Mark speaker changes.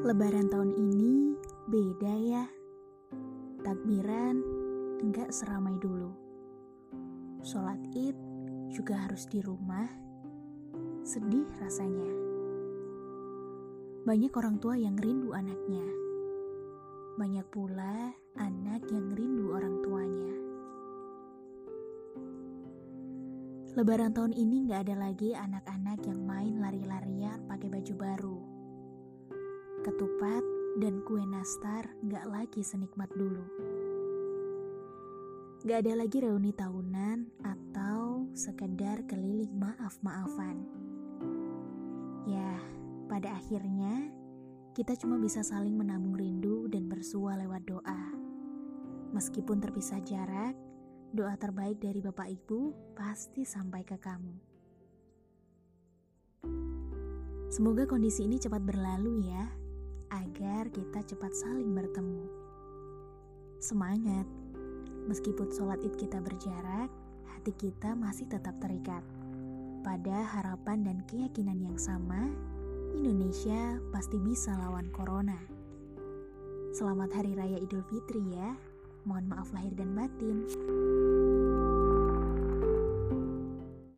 Speaker 1: Lebaran tahun ini beda ya. Takbiran enggak seramai dulu. Sholat id juga harus di rumah. Sedih rasanya. Banyak orang tua yang rindu anaknya. Banyak pula anak yang rindu orang tuanya. Lebaran tahun ini nggak ada lagi anak-anak yang main lari-larian pakai baju baru ketupat, dan kue nastar gak lagi senikmat dulu. Gak ada lagi reuni tahunan atau sekedar keliling maaf-maafan. Ya, pada akhirnya kita cuma bisa saling menabung rindu dan bersua lewat doa. Meskipun terpisah jarak, doa terbaik dari Bapak Ibu pasti sampai ke kamu. Semoga kondisi ini cepat berlalu ya agar kita cepat saling bertemu. Semangat, meskipun sholat id kita berjarak, hati kita masih tetap terikat. Pada harapan dan keyakinan yang sama, Indonesia pasti bisa lawan corona. Selamat Hari Raya Idul Fitri ya. Mohon maaf lahir dan batin.